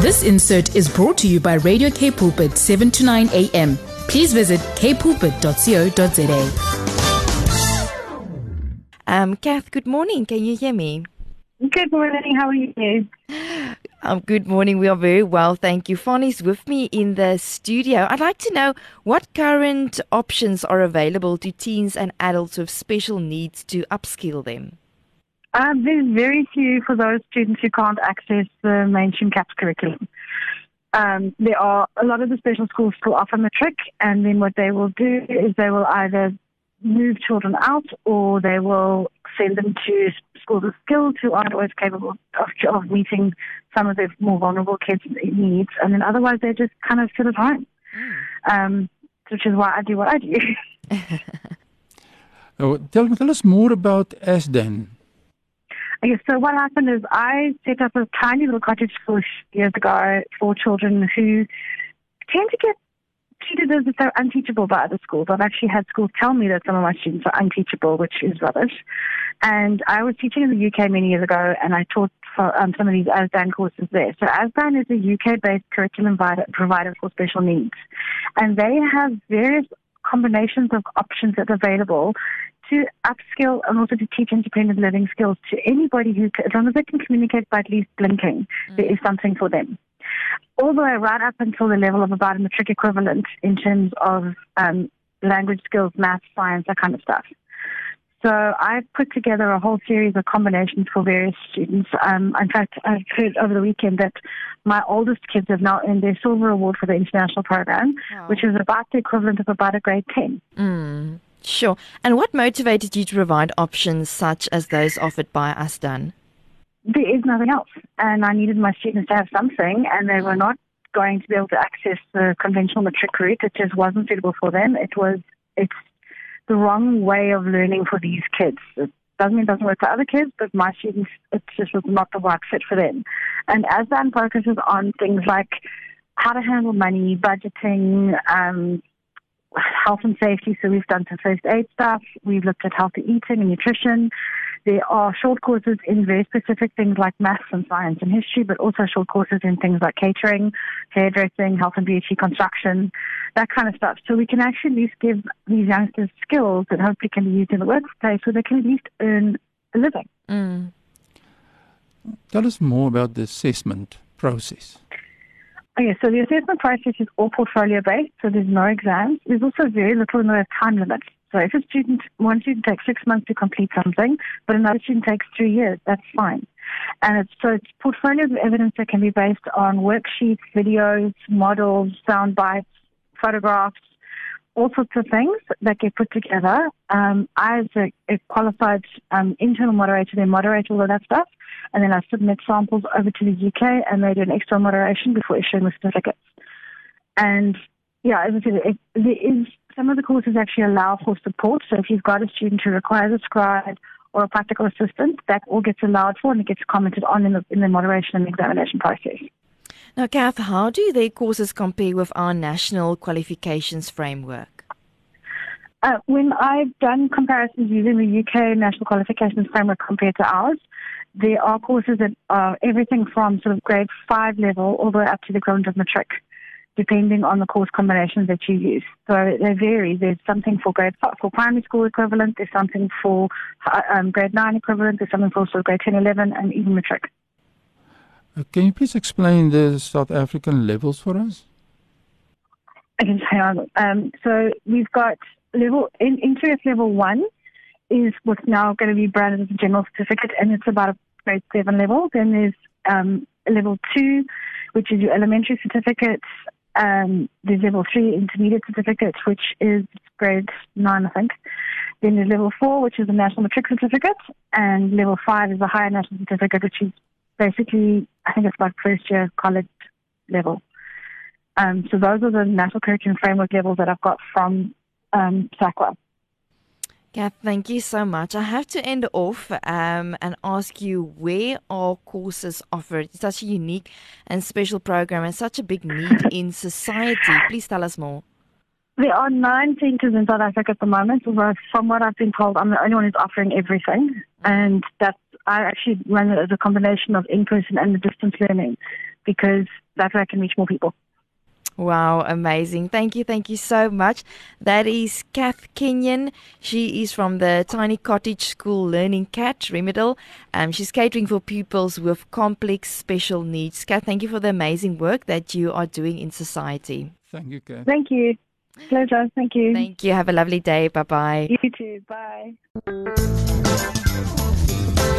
This insert is brought to you by Radio K Pulpit 7 to 9 a.m. Please visit kpulpit.co.za. Um, Kath, good morning. Can you hear me? Good morning. How are you? Um, good morning. We are very well, thank you. Fani's with me in the studio. I'd like to know what current options are available to teens and adults with special needs to upskill them. Um, there's very few for those students who can't access the mainstream CAPS curriculum. Um, there are a lot of the special schools still offer matric, and then what they will do is they will either move children out or they will send them to schools of skills who aren't always capable of, of meeting some of the more vulnerable kids' needs. And then otherwise they just kind of sit at home, um, which is why I do what I do. Oh, tell, tell us more about ASDAN. Okay, so what happened is I set up a tiny little cottage school years ago for children who tend to get treated as if they're unteachable by other schools. I've actually had schools tell me that some of my students are unteachable, which is rubbish. And I was teaching in the UK many years ago, and I taught for um, some of these ASDAN courses there. So ASDAN is a UK-based curriculum provider, provider for special needs, and they have various combinations of options that are available to upskill and also to teach independent living skills to anybody who, as long as they can communicate by at least blinking, mm. there is something for them. All the way right up until the level of about a matric equivalent in terms of um, language skills, math, science, that kind of stuff. So I've put together a whole series of combinations for various students. Um, in fact, I've heard over the weekend that my oldest kids have now earned their silver award for the international program, wow. which is about the equivalent of about a grade 10. Mm. Sure. And what motivated you to provide options such as those offered by ASDAN? There is nothing else. And I needed my students to have something, and they were not going to be able to access the conventional matric route. It just wasn't suitable for them. It was, it's the wrong way of learning for these kids. It doesn't mean it doesn't work for other kids, but my students, it just was not the right fit for them. And ASDAN focuses on things like how to handle money, budgeting, um, health and safety. So we've done some first aid stuff. We've looked at healthy eating and nutrition. There are short courses in very specific things like maths and science and history, but also short courses in things like catering, hairdressing, health and beauty, construction, that kind of stuff. So we can actually at least give these youngsters skills that hopefully can be used in the workplace so they can at least earn a living. Mm. Tell us more about the assessment process. Okay, so the assessment process is all portfolio based, so there's no exams. There's also very little in the time limit. So if a student, one student takes six months to complete something, but another student takes three years, that's fine. And it's, so it's portfolios of evidence that can be based on worksheets, videos, models, sound bites, photographs, all sorts of things that get put together. Um, I, as a, a qualified um, internal moderator, then moderate all of that stuff, and then I submit samples over to the UK, and they do an external moderation before issuing the certificates. And yeah, as I said, it, there is some of the courses actually allow for support. So if you've got a student who requires a scribe or a practical assistant, that all gets allowed for and it gets commented on in the, in the moderation and examination process. Now, Kath, how do their courses compare with our national qualifications framework? Uh, when I've done comparisons using the UK national qualifications framework compared to ours, there are courses that are everything from sort of grade five level all the way up to the equivalent of matric, depending on the course combinations that you use. So they vary. There's something for grade five, for primary school equivalent. There's something for uh, um, grade nine equivalent. There's something for sort of grade 10, 11, and even matric. Can you please explain the South African levels for us? I can say on. Um, so we've got level in interest level one is what's now going to be branded as a general certificate, and it's about a grade seven level. Then there's um, level two, which is your elementary certificate. Um, there's level three intermediate certificate, which is grade nine, I think. Then there's level four, which is a national matric certificate, and level five is a higher national certificate, which is basically, I think it's like first year college level. Um, so those are the national curriculum framework levels that I've got from um, SAQA. Kath, thank you so much. I have to end off um, and ask you where are courses offered? It's such a unique and special program and such a big need in society. Please tell us more. There are nine centres in South Africa at the moment. Although from what I've been told, I'm the only one who's offering everything, and that's I actually run it as a combination of in-person and the distance learning. because that way I can reach more people. Wow, amazing. Thank you, thank you so much. That is Kath Kenyon. She is from the Tiny Cottage School Learning Cat, Remedal. Um, she's catering for pupils with complex special needs. Kath, thank you for the amazing work that you are doing in society. Thank you, Kath. Thank you. Pleasure. Thank you. Thank you. Have a lovely day. Bye bye. You too. Bye.